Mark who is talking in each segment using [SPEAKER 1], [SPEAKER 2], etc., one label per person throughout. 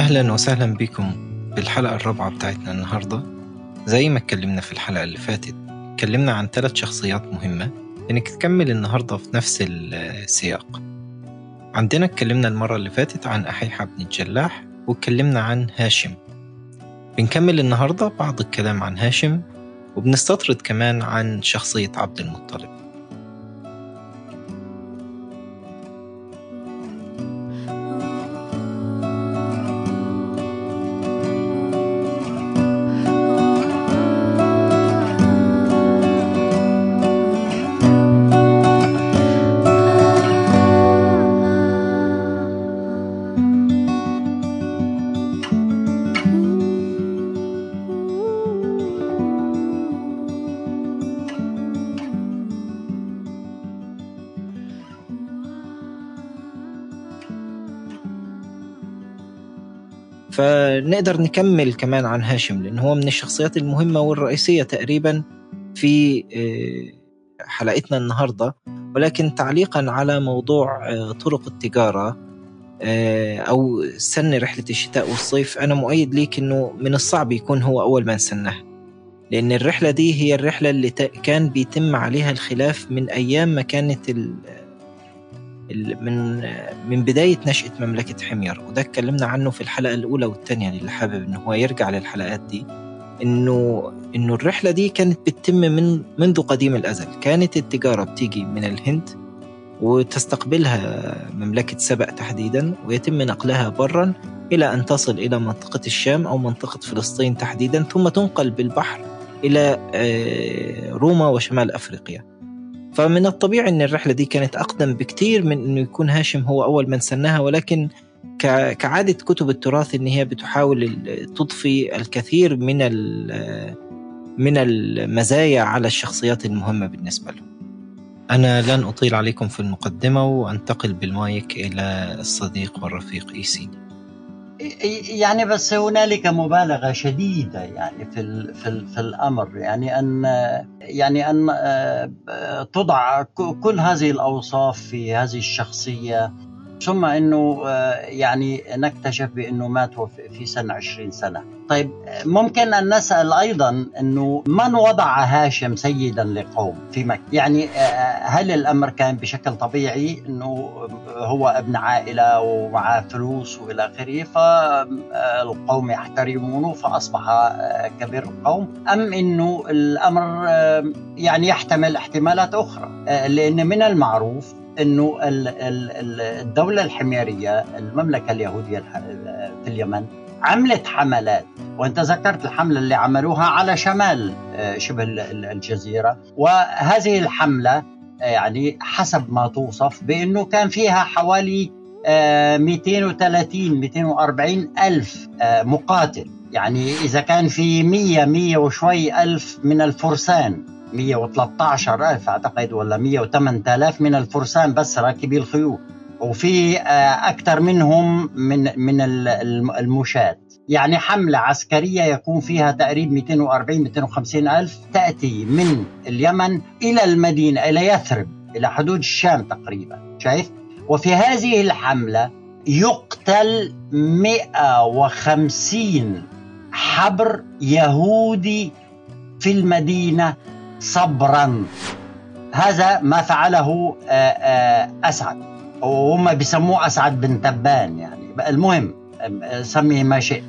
[SPEAKER 1] أهلا وسهلا بكم بالحلقة الرابعة بتاعتنا النهاردة. زي ما اتكلمنا في الحلقة اللي فاتت اتكلمنا عن ثلاث شخصيات مهمة إنك تكمل النهاردة في نفس السياق. عندنا اتكلمنا المرة اللي فاتت عن أحيحة بن الجلاح واتكلمنا عن هاشم. بنكمل النهاردة بعض الكلام عن هاشم وبنستطرد كمان عن شخصية عبد المطلب. فنقدر نكمل كمان عن هاشم لأنه هو من الشخصيات المهمة والرئيسية تقريبا في حلقتنا النهاردة. ولكن تعليقا على موضوع طرق التجارة أو سن رحلة الشتاء والصيف أنا مؤيد ليك أنه من الصعب يكون هو أول من سنها لأن الرحلة دي هي الرحلة اللي كان بيتم عليها الخلاف من أيام ما كانت من من بداية نشأة مملكة حمير وده اتكلمنا عنه في الحلقة الأولى والثانية اللي حابب إنه هو يرجع للحلقات دي إنه إنه الرحلة دي كانت بتتم من منذ قديم الأزل. كانت التجارة بتيجي من الهند وتستقبلها مملكة سبأ تحديدا ويتم نقلها برا إلى أن تصل إلى منطقة الشام أو منطقة فلسطين تحديدا ثم تنقل بالبحر إلى روما وشمال أفريقيا. فمن الطبيعي أن الرحلة دي كانت أقدم بكتير من أنه يكون هاشم هو أول من سنها ولكن كعادة كتب التراث أن هي بتحاول تضفي الكثير من من المزايا على الشخصيات المهمة بالنسبة له. أنا لن أطيل عليكم في المقدمة وأنتقل بالمايك إلى الصديق والرفيق إيسيني
[SPEAKER 2] يعني بس هنالك مبالغة شديدة يعني في ال في, ال في الأمر. يعني ان يعني أن تضع كل هذه الأوصاف في هذه الشخصية. ثم إنه يعني نكتشف بإنه مات في سن 20 سنة. طيب ممكن أن نسأل أيضا إنه من وضع هاشم سيدا لقوم في مكة؟ يعني هل الأمر كان بشكل طبيعي إنه هو ابن عائلة ومعاه فلوس وإلى آخره فالقوم يحترمونه فأصبح كبير القوم؟ أم إنه الأمر يعني يحتمل احتمالات أخرى؟ لأن من المعروف إنه الدولة الحميرية المملكة اليهودية في اليمن عملت حملات وأنت ذكرت الحملة اللي عملوها على شمال شبه الجزيرة. وهذه الحملة يعني حسب ما توصف بإنه كان فيها حوالي 230 240 ألف مقاتل. يعني إذا كان في 100 100 وشوي ألف من الفرسان. 113 ألف أعتقد ولا 108 ألاف من الفرسان بس راكبي الخيول وفي أكثر منهم من من المشاة يعني حملة عسكرية يكون فيها تقريبا 240 250 ألف تأتي من اليمن إلى المدينة إلى يثرب إلى حدود الشام تقريبا. شايف؟ وفي هذه الحملة يقتل 150 حبر يهودي في المدينة صبرا. هذا ما فعله أسعد. وهم بيسموه أسعد بن تبان يعني. المهم سميه ما شئت.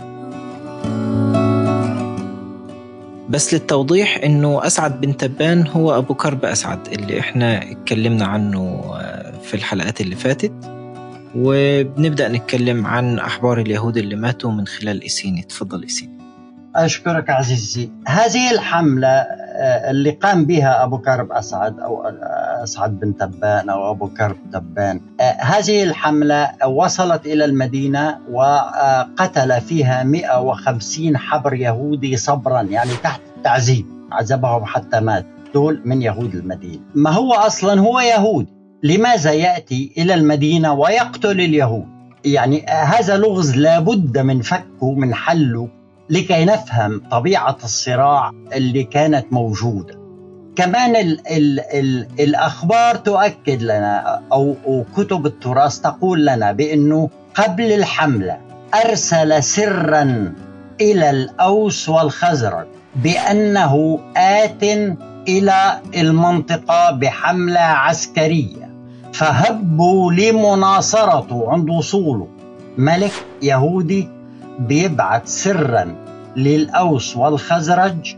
[SPEAKER 1] بس للتوضيح إنه أسعد بن تبان هو أبو كرب أسعد اللي إحنا اتكلمنا عنه في الحلقات اللي فاتت. وبنبدأ نتكلم عن احبار اليهود اللي ماتوا من خلال اسيني تفضل اسيني
[SPEAKER 2] أشكرك عزيزي. هذه الحملة اللي قام بها أبو كرب أسعد أو أسعد بن تبان أو أبو كرب تبان. هذه الحملة وصلت إلى المدينة وقتل فيها 150 حبر يهودي صبرا يعني تحت التعذيب. عذبهم حتى مات. دول من يهود المدينة. ما هو أصلا هو يهودي لماذا يأتي إلى المدينة ويقتل اليهود؟ يعني هذا لغز لابد من فكه من حله. لكي نفهم طبيعة الصراع اللي كانت موجودة. كمان ال ال ال الأخبار تؤكد لنا أو, أو كتب التراث تقول لنا بأنه قبل الحملة أرسل سرا إلى الأوس والخزرج بأنه آت إلى المنطقة بحملة عسكرية. فهبوا لمناصرته عند وصوله. ملك يهودي بيبعث سرا للأوس والخزرج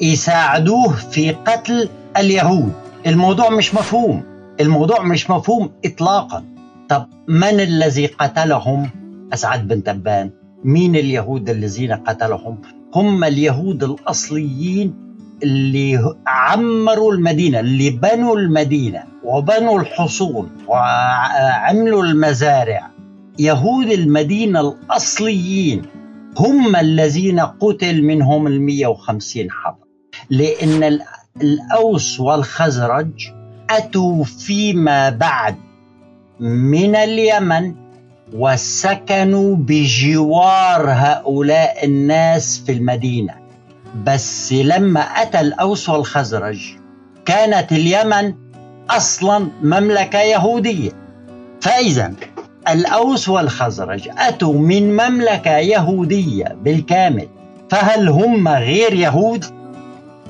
[SPEAKER 2] يساعدوه في قتل اليهود. الموضوع مش مفهوم. الموضوع مش مفهوم إطلاقا. طب من الذي قتلهم؟ أسعد بن تبان. مين اليهود الذين قتلهم؟ هم اليهود الأصليين اللي عمروا المدينة اللي بنوا المدينة وبنوا الحصون وعملوا المزارع. يهود المدينة الأصليين هم الذين قتل منهم ال 150 حرب لأن الأوس والخزرج أتوا فيما بعد من اليمن وسكنوا بجوار هؤلاء الناس في المدينة. بس لما أتى الأوس والخزرج كانت اليمن أصلا مملكة يهودية. فإذا الأوس والخزرج أتوا من مملكة يهودية بالكامل فهل هم غير يهود؟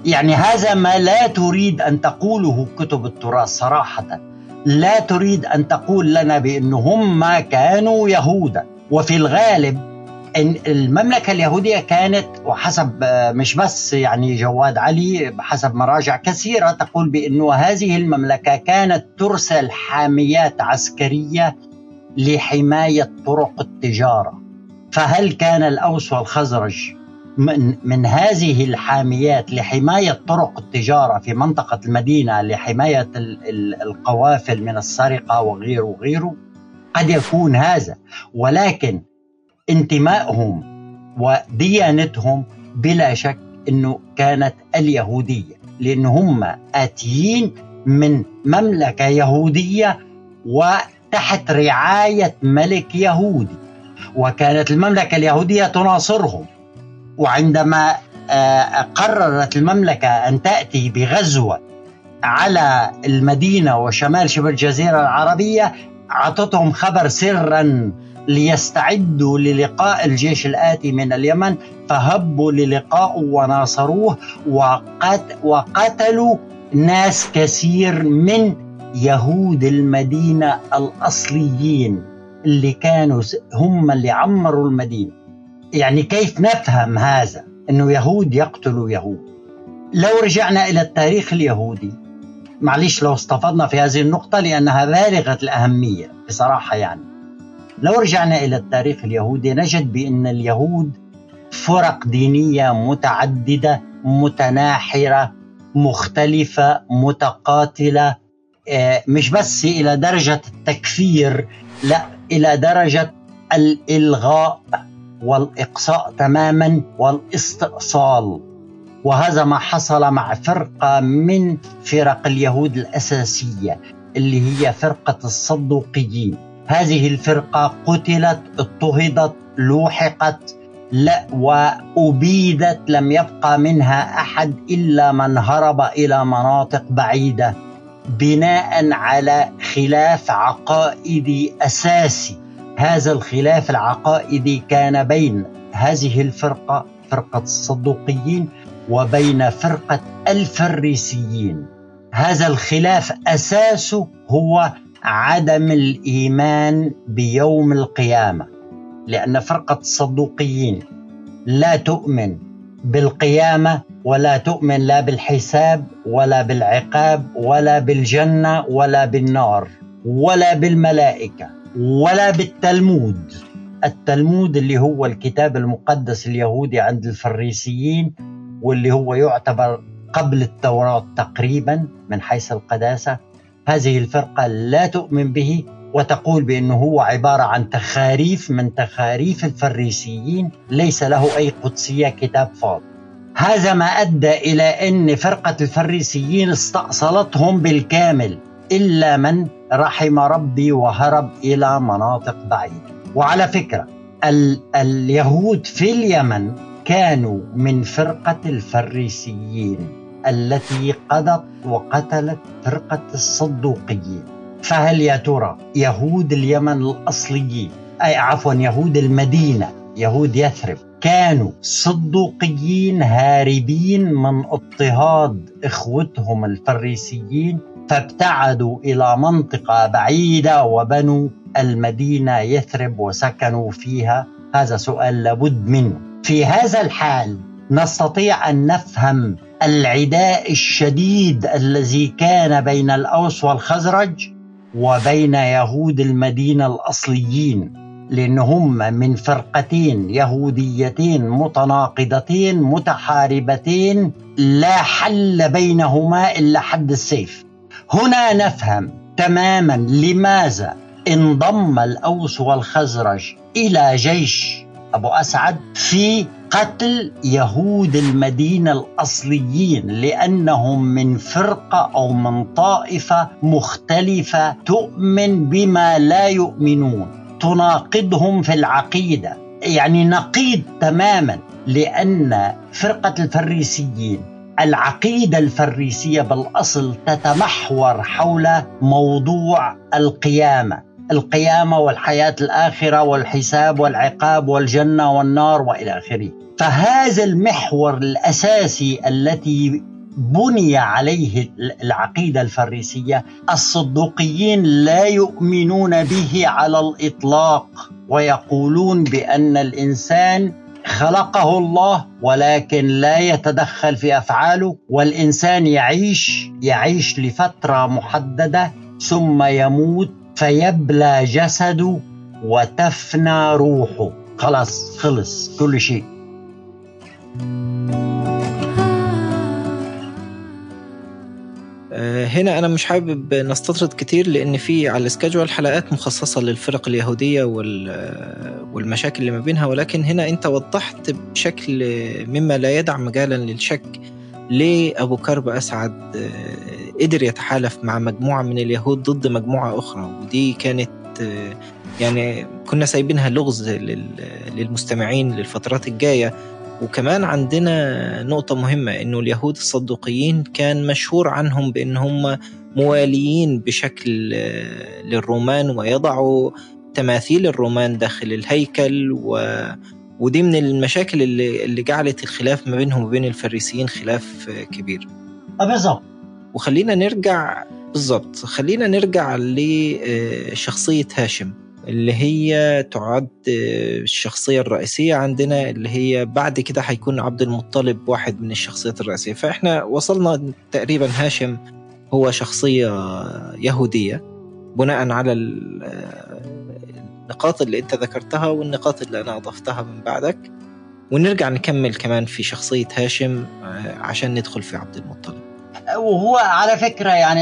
[SPEAKER 2] يعني هذا ما لا تريد أن تقوله كتب التراث صراحة لا تريد أن تقول لنا بأن هم كانوا يهودا وفي الغالب إن المملكة اليهودية كانت وحسب مش بس يعني جواد علي حسب مراجع كثيرة تقول بأن هذه المملكة كانت ترسل حاميات عسكرية لحماية طرق التجارة. فهل كان الأوس والخزرج من, من هذه الحاميات لحماية طرق التجارة في منطقة المدينة لحماية القوافل من السرقة وغيره وغيره؟ قد يكون هذا ولكن انتمائهم وديانتهم بلا شك إنه كانت اليهودية لأن هم آتيين من مملكة يهودية وتحت رعاية ملك يهودي وكانت المملكة اليهودية تناصرهم. وعندما آه، قررت المملكة أن تأتي بغزوة على المدينة وشمال شبه الجزيرة العربية أعطتهم خبر سرا ليستعدوا للقاء الجيش الآتي من اليمن فهبوا للقائه وناصروه وقت وقتلوا ناس كثير من يهود المدينة الأصليين اللي كانوا هم اللي عمروا المدينة. يعني كيف نفهم هذا؟ أنه يهود يقتلوا يهود. لو رجعنا إلى التاريخ اليهودي معلش لو استفدنا في هذه النقطة لأنها بالغة الأهمية بصراحة يعني. لو رجعنا إلى التاريخ اليهودي نجد بأن اليهود فرق دينية متعددة متناحرة مختلفة متقاتلة مش بس إلى درجة التكفير لا إلى درجة الإلغاء والإقصاء تماما والاستئصال. وهذا ما حصل مع فرقة من فرق اليهود الأساسية اللي هي فرقة الصدوقيين. هذه الفرقة قتلت اضطهدت لوحقت لا وأبيدت لم يبقى منها أحد إلا من هرب إلى مناطق بعيدة. بناء على خلاف عقائدي أساسي هذا الخلاف العقائدي كان بين هذه الفرقة فرقة الصدوقيين وبين فرقة الفريسيين. هذا الخلاف أساسه هو عدم الإيمان بيوم القيامة. لأن فرقة الصدوقيين لا تؤمن بالقيامة ولا تؤمن لا بالحساب ولا بالعقاب ولا بالجنة ولا بالنار ولا بالملائكة ولا بالتلمود. التلمود اللي هو الكتاب المقدس اليهودي عند الفريسيين واللي هو يعتبر قبل التوراة تقريبا من حيث القداسة. هذه الفرقة لا تؤمن به وتقول بأنه هو عبارة عن تخاريف من تخاريف الفريسيين. ليس له أي قدسية كتاب فاضي. هذا ما أدى إلى أن فرقة الفريسيين استأصلتهم بالكامل إلا من رحم ربي وهرب إلى مناطق بعيدة. وعلى فكرة ال- اليهود في اليمن كانوا من فرقة الفريسيين التي قضت وقتلت فرقة الصدوقيين. فهل يا ترى يهود اليمن الأصليين أي عفوا يهود المدينة يهود يثرب كانوا صدوقيين هاربين من اضطهاد إخوتهم الفريسيين فابتعدوا إلى منطقة بعيدة وبنوا المدينة يثرب وسكنوا فيها. هذا سؤال لابد منه. في هذا الحال نستطيع أن نفهم العداء الشديد الذي كان بين الأوس والخزرج وبين يهود المدينة الأصليين. لأن هم من فرقتين يهوديتين متناقضتين متحاربتين لا حل بينهما إلا حد السيف. هنا نفهم تماما لماذا انضم الأوس والخزرج إلى جيش أبو أسعد في قتل يهود المدينة الأصليين لأنهم من فرقة أو من طائفة مختلفة تؤمن بما لا يؤمنون. تناقضهم في العقيدة. يعني نقيض تماما لأن فرقة الفريسيين العقيدة الفريسية بالأصل تتمحور حول موضوع القيامة. القيامة والحياة الآخرة والحساب والعقاب والجنة والنار وإلى آخره. فهذا المحور الأساسي التي بني عليه العقيدة الفريسية الصدوقيين لا يؤمنون به على الإطلاق ويقولون بأن الإنسان خلقه الله ولكن لا يتدخل في أفعاله والإنسان يعيش يعيش لفترة محددة ثم يموت فيبلى جسده وتفنى روحه. خلاص خلص كل شيء.
[SPEAKER 1] هنا أنا مش حابب نستطرد كتير لأن في على السكجول حلقات مخصصة للفرق اليهودية والمشاكل اللي ما بينها ولكن هنا أنت وضحت بشكل مما لا يدع مجالا للشك ليه أبو كرب أسعد قدر يتحالف مع مجموعة من اليهود ضد مجموعة أخرى. ودي كانت يعني كنا سايبينها لغز للمستمعين للفترات الجاية. وكمان عندنا نقطة مهمة إنه اليهود الصدوقيين كان مشهور عنهم بإن هم مواليين بشكل للرومان ويضعوا تماثيل الرومان داخل الهيكل و... ودي من المشاكل اللي, اللي جعلت الخلاف ما بينهم وبين الفريسيين خلاف كبير.
[SPEAKER 2] بالظبط.
[SPEAKER 1] وخلينا نرجع بالظبط خلينا نرجع لشخصية هاشم. اللي هي تعد الشخصية الرئيسية عندنا اللي هي بعد كده هيكون عبد المطلب واحد من الشخصيات الرئيسية. فإحنا وصلنا تقريبا هاشم هو شخصية يهودية بناء على النقاط اللي أنت ذكرتها والنقاط اللي أنا أضفتها من بعدك. ونرجع نكمل كمان في شخصية هاشم عشان ندخل في عبد المطلب.
[SPEAKER 2] وهو على فكرة يعني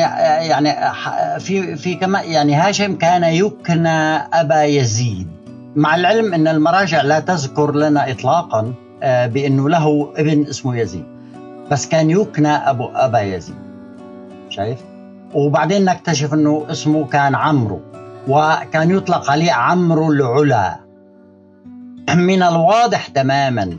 [SPEAKER 2] يعني في في كما يعني هاشم كان يكنى أبا يزيد. مع العلم أن المراجع لا تذكر لنا اطلاقا بانه له ابن اسمه يزيد. بس كان يكنى أبو أبا يزيد. شايف؟ وبعدين نكتشف أنه اسمه كان عمرو وكان يطلق عليه عمرو العلا. من الواضح تماما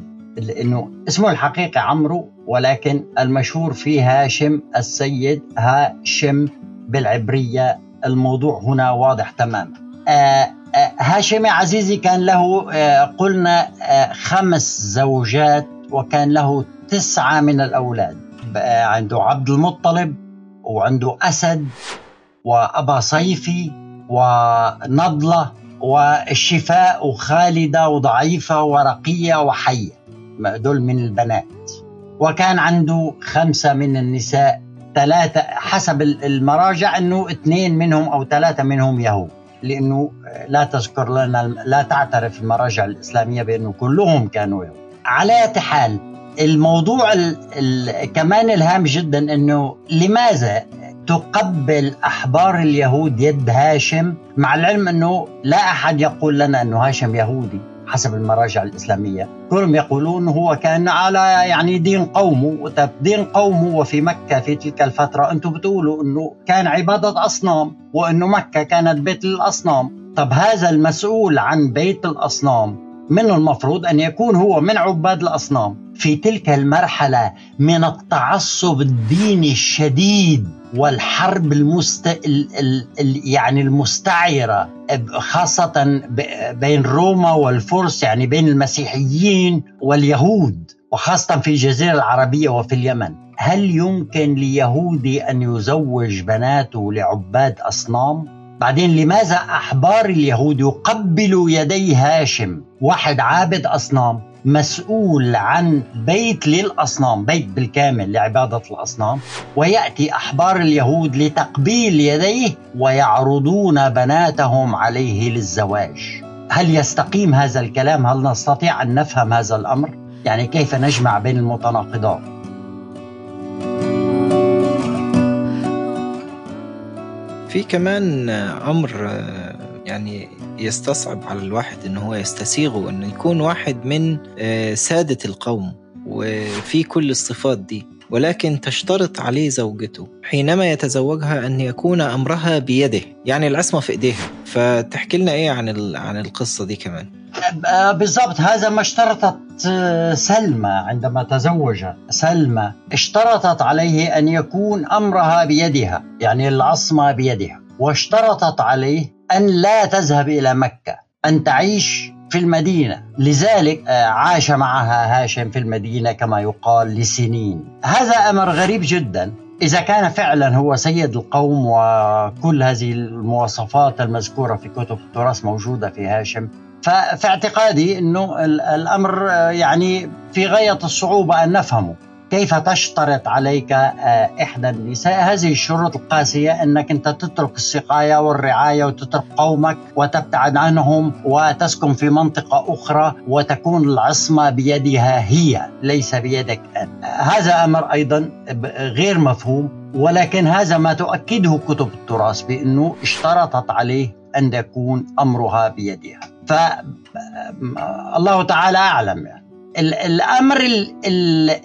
[SPEAKER 2] أنه اسمه الحقيقي عمرو ولكن المشهور فيه هاشم السيد هاشم بالعبرية. الموضوع هنا واضح تماما آه آه هاشم عزيزي كان له آه قلنا خمس زوجات وكان له تسعة من الأولاد. عنده عبد المطلب وعنده أسد وأبا صيفي ونضلة والشفاء وخالدة وضعيفة ورقية وحية. دول من البنات. وكان عنده خمسة من النساء ثلاثة حسب المراجع أنه اثنين منهم أو ثلاثة منهم يهود. لأنه لا تذكر لنا لا تعترف المراجع الإسلامية بأنه كلهم كانوا يهود. على حال الموضوع ال ال كمان الهام جدا أنه لماذا تقبل أحبار اليهود يد هاشم؟ مع العلم أنه لا أحد يقول لنا أنه هاشم يهودي. حسب المراجع الإسلامية. كلهم يقولون هو كان على يعني دين قومه طب دين قومه وفي مكة في تلك الفترة. أنتم بتقولوا أنه كان عبادة أصنام وأنه مكة كانت بيت الأصنام. طب هذا المسؤول عن بيت الأصنام من المفروض أن يكون هو من عباد الأصنام في تلك المرحلة من التعصب الديني الشديد والحرب المست... ال... ال... يعني المستعرة خاصة بين روما والفرس يعني بين المسيحيين واليهود وخاصة في الجزيرة العربية وفي اليمن هل يمكن ليهودي أن يزوج بناته لعباد أصنام؟ بعدين لماذا أحبار اليهود يقبلوا يدي هاشم واحد عابد أصنام مسؤول عن بيت للأصنام بيت بالكامل لعبادة الأصنام ويأتي أحبار اليهود لتقبيل يديه ويعرضون بناتهم عليه للزواج هل يستقيم هذا الكلام؟ هل نستطيع أن نفهم هذا الأمر؟ يعني كيف نجمع بين المتناقضات؟
[SPEAKER 1] في كمان أمر يعني يستصعب على الواحد انه هو يستسيغه انه يكون واحد من آه، سادة القوم وفي كل الصفات دي. ولكن تشترط عليه زوجته حينما يتزوجها أن يكون أمرها بيده يعني العصمة في إيديها. فتحكي لنا إيه عن عن القصة دي كمان؟
[SPEAKER 2] آه، بالضبط هذا ما اشترطت آه، سلمى عندما تزوجت سلمى اشترطت عليه أن يكون أمرها بيدها يعني العصمة بيدها. واشترطت عليه أن لا تذهب إلى مكة أن تعيش في المدينة. لذلك آه، عاش معها هاشم في المدينة كما يقال لسنين. هذا أمر غريب جدا. إذا كان فعلا هو سيد القوم وكل هذه المواصفات المذكورة في كتب التراث موجودة في هاشم ففي اعتقادي أنه الأمر يعني في غاية الصعوبة أن نفهمه. كيف تشترط عليك آه، إحدى النساء؟ هذه الشروط القاسية أنك أنت تترك السقاية والرعاية وتترك قومك وتبتعد عنهم وتسكن في منطقة أخرى وتكون العصمة بيدها هي ليس بيدك أنت. هذا أمر أيضا غير مفهوم ولكن هذا ما تؤكده كتب التراث بأنه اشترطت عليه أن يكون أمرها بيدها. فالله تعالى أعلم يعني. الأمر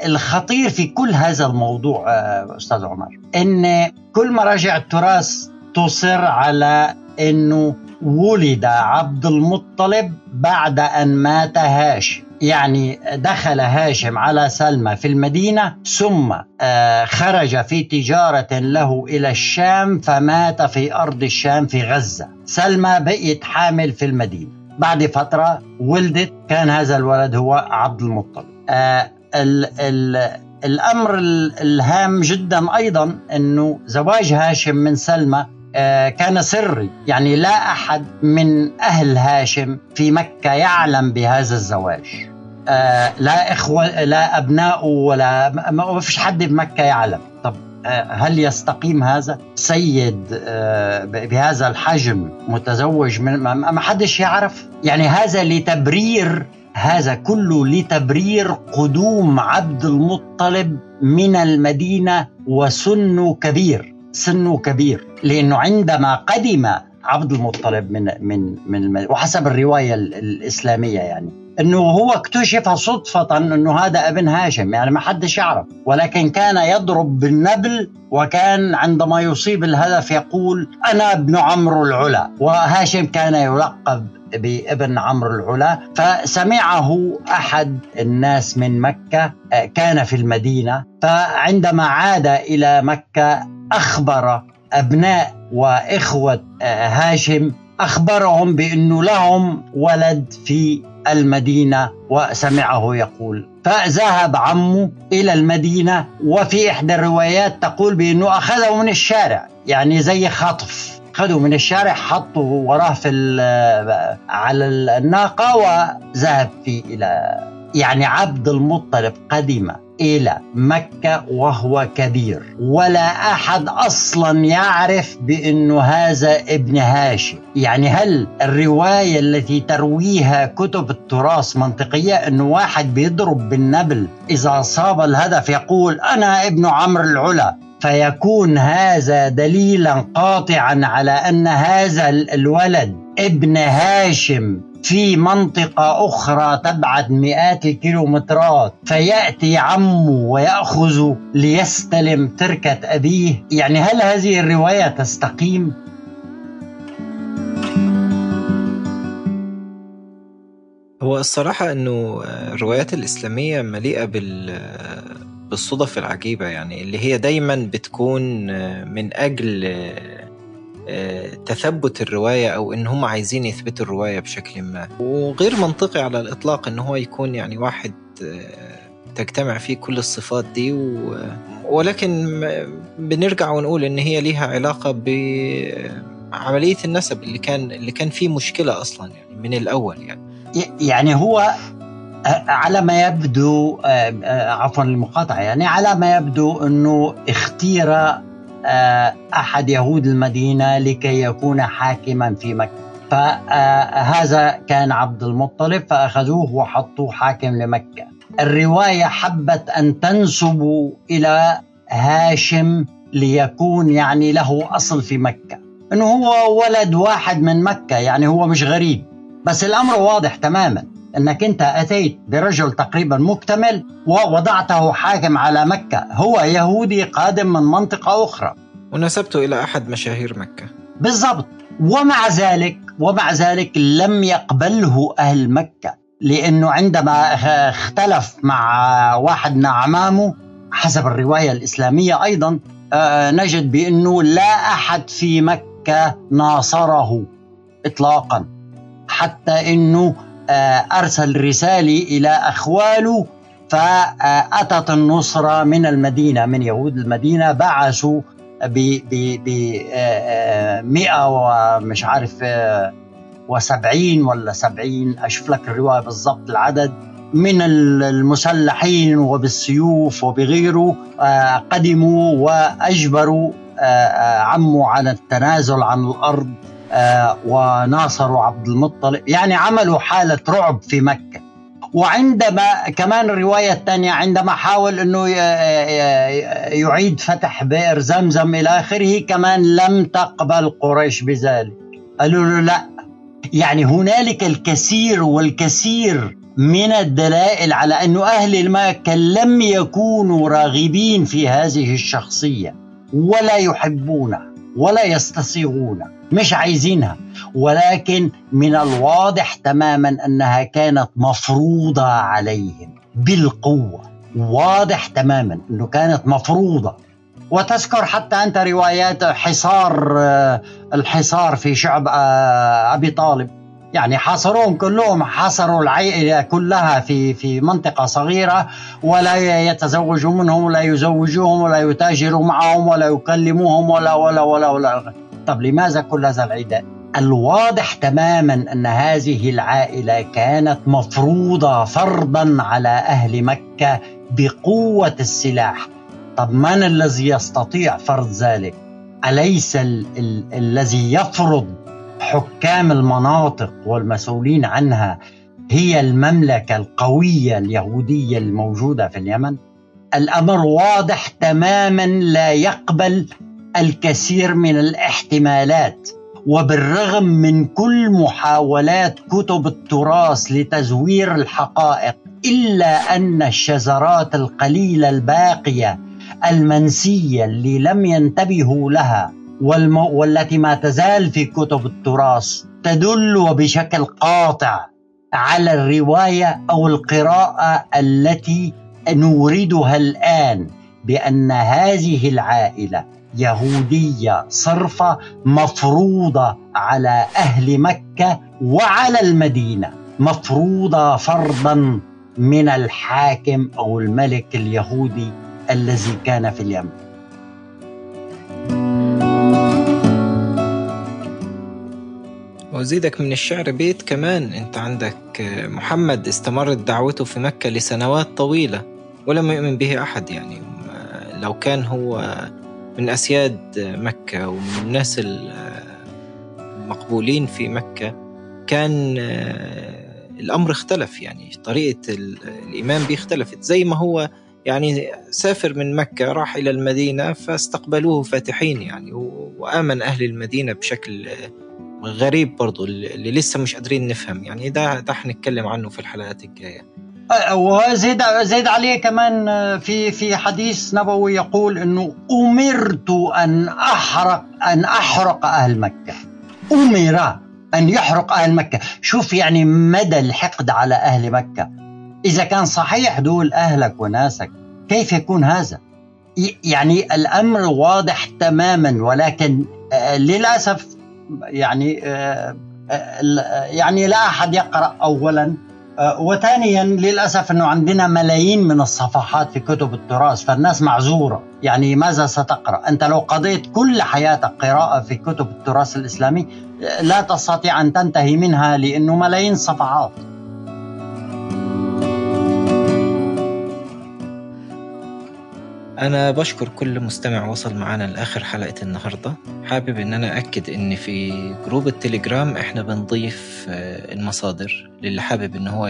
[SPEAKER 2] الخطير في كل هذا الموضوع آه، أستاذ عمر إن كل مراجع التراث تصر على إنه ولد عبد المطلب بعد أن مات هاشم. يعني دخل هاشم على سلمى في المدينة ثم آه، خرج في تجارة له إلى الشام فمات في أرض الشام في غزة. سلمى بقيت حامل في المدينة. بعد فترة ولدت كان هذا الولد هو عبد المطلب. آه ال ال الأمر الهام جدا أيضا أنه زواج هاشم من سلمى آه كان سري. يعني لا أحد من أهل هاشم في مكة يعلم بهذا الزواج. آه لا إخوة لا أبناء ولا ما فيش حد بمكة يعلم. هل يستقيم هذا سيد آه، بهذا الحجم متزوج من ما حدش يعرف؟ يعني هذا لتبرير هذا كله لتبرير قدوم عبد المطلب من المدينة وسنه كبير سنه كبير. لأنه عندما قدم عبد المطلب من من من وحسب الرواية الإسلامية يعني. إنه هو اكتشف صدفة إنه هذا ابن هاشم يعني ما حدش يعرف. ولكن كان يضرب بالنبل وكان عندما يصيب الهدف يقول أنا ابن عمرو العلا. وهاشم كان يلقب بابن عمرو العلا. فسمعه أحد الناس من مكة آه، كان في المدينة. فعندما عاد إلى مكة أخبر أبناء وإخوة آه، هاشم أخبرهم بانه لهم ولد في المدينة وسمعه يقول فذهب عمه إلى المدينة وفي إحدى الروايات تقول بأنه أخذه من الشارع يعني زي خطف خذوا من الشارع حطوا وراه في على الناقة وذهب في إلى يعني عبد المطلب قدم إلى مكة وهو كبير. ولا أحد أصلا يعرف بأنه هذا ابن هاشم. يعني هل الرواية التي ترويها كتب التراث منطقية أنه واحد بيضرب بالنبل إذا صاب الهدف يقول أنا ابن عمرو العلا؟ فيكون هذا دليلا قاطعا على أن هذا الولد ابن هاشم في منطقة أخرى تبعد مئات الكيلومترات فيأتي عمه ويأخذ ليستلم تركة أبيه يعني هل هذه الرواية تستقيم؟
[SPEAKER 1] هو الصراحة أنه الروايات الإسلامية مليئة بال بالصدف العجيبة يعني اللي هي دايما بتكون من أجل تثبت الرواية أو إن هم عايزين يثبتوا الرواية بشكل ما. وغير منطقي على الإطلاق إن هو يكون يعني واحد تجتمع فيه كل الصفات دي و... ولكن بنرجع ونقول إن هي ليها علاقة بعملية النسب اللي كان اللي كان فيه مشكلة أصلا يعني من الأول يعني.
[SPEAKER 2] يعني هو على ما يبدو عفوا المقاطعة يعني على ما يبدو أنه اختير أحد يهود المدينة لكي يكون حاكما في مكة. فهذا كان عبد المطلب فأخذوه وحطوه حاكم لمكة. الرواية حبت أن تنسب إلى هاشم ليكون يعني له أصل في مكة. أنه هو ولد واحد من مكة يعني هو مش غريب. بس الأمر واضح تماما. أنك أنت أتيت برجل تقريبا مكتمل ووضعته حاكم على مكة. هو يهودي قادم من منطقة أخرى.
[SPEAKER 1] ونسبته إلى أحد مشاهير مكة.
[SPEAKER 2] بالضبط. ومع ذلك ومع ذلك لم يقبله أهل مكة. لأنه عندما اختلف مع واحد من أعمامه حسب الرواية الإسلامية أيضا نجد بأنه لا أحد في مكة ناصره إطلاقا. حتى أنه أرسل رسالة إلى أخواله فأتت النصرة من المدينة من يهود المدينة بعثوا ب ب 100 ومش عارف وسبعين ولا سبعين أشوف لك الرواية بالضبط العدد من المسلحين وبالسيوف وبغيره قدموا وأجبروا عمه على التنازل عن الأرض. وناصروا عبد المطلب. يعني عملوا حالة رعب في مكة. وعندما كمان الرواية الثانية عندما حاول أنه يعيد فتح بئر زمزم إلى آخره كمان لم تقبل قريش بذلك. قالوا له لا. يعني هنالك الكثير والكثير من الدلائل على أن أهل المكة لم يكونوا راغبين في هذه الشخصية ولا يحبونها ولا يستصيغونها مش عايزينها. ولكن من الواضح تماما أنها كانت مفروضة عليهم بالقوة. واضح تماما أنه كانت مفروضة. وتذكر حتى أنت روايات حصار الحصار في شعب أبي طالب. يعني حاصروهم كلهم حاصروا العائله كلها في في منطقة صغيرة ولا يتزوجوا منهم ولا يزوجوهم ولا يتاجروا معهم ولا يكلموهم ولا ولا ولا ولا. طب لماذا كل هذا العداء؟ الواضح تماما أن هذه العائلة كانت مفروضة فرضا على أهل مكة بقوة السلاح. طب من الذي يستطيع فرض ذلك؟ أليس ال- ال- الذي يفرض حكام المناطق والمسؤولين عنها هي المملكة القوية اليهودية الموجودة في اليمن؟ الأمر واضح تماما لا يقبل الكثير من الاحتمالات وبالرغم من كل محاولات كتب التراث لتزوير الحقائق إلا أن الشذرات القليلة الباقية المنسية اللي لم ينتبهوا لها والم... والتي ما تزال في كتب التراث تدل بشكل قاطع على الرواية أو القراءة التي نوردها الآن بأن هذه العائلة يهودية صرفة مفروضة على أهل مكة وعلى المدينة. مفروضة فرضا من الحاكم أو الملك اليهودي الذي كان في اليمن.
[SPEAKER 1] وزيدك من الشعر بيت كمان أنت عندك محمد استمرت دعوته في مكة لسنوات طويلة ولم يؤمن به أحد يعني لو كان هو من أسياد مكة ومن الناس المقبولين في مكة كان الأمر اختلف يعني طريقة الإيمان به اختلفت زي ما هو يعني سافر من مكة راح إلى المدينة فاستقبلوه فاتحين يعني وآمن أهل المدينة بشكل غريب برضو اللي لسه مش قادرين نفهم يعني. ده ده حنتكلم عنه في الحلقات الجاية.
[SPEAKER 2] وزيد زيد عليه كمان في في حديث نبوي يقول إنه أمرت أن احرق أن أحرق أهل مكة. أمر أن يحرق أهل مكة. شوف يعني مدى الحقد على أهل مكة. إذا كان صحيح دول أهلك وناسك كيف يكون هذا؟ يعني الأمر واضح تماما ولكن آه، للأسف يعني آه، آه، يعني لا أحد يقرأ أولا. وثانيا للأسف أنه عندنا ملايين من الصفحات في كتب التراث فالناس معذورة. يعني ماذا ستقرأ؟ أنت لو قضيت كل حياتك قراءة في كتب التراث الإسلامي لا تستطيع أن تنتهي منها لأنه ملايين صفحات.
[SPEAKER 1] أنا بشكر كل مستمع وصل معنا لآخر حلقة النهاردة. حابب إن أنا أكد إن في جروب التليجرام إحنا بنضيف آه، المصادر للي حابب إن هو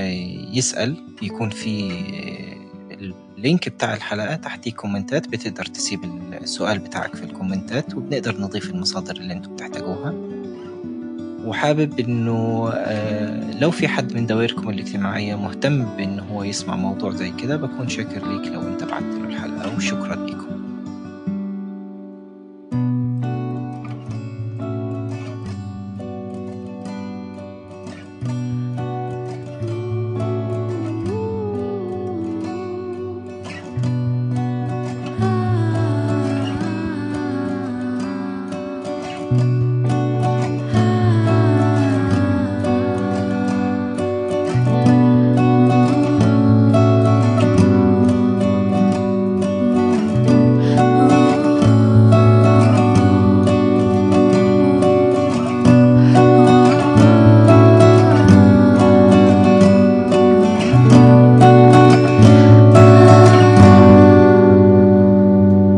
[SPEAKER 1] يسأل. يكون في آه، ال link بتاع الحلقة تحتيه كومنتات بتقدر تسيب السؤال بتاعك في الكومنتات وبنقدر نضيف المصادر اللي أنتم بتحتاجوها. وحابب إنه آه، لو في حد من دوائركم الاجتماعية مهتم بإنه هو يسمع موضوع زي كده بكون شاكر ليك لو انت بعت له الحلقة وشكرا لكم.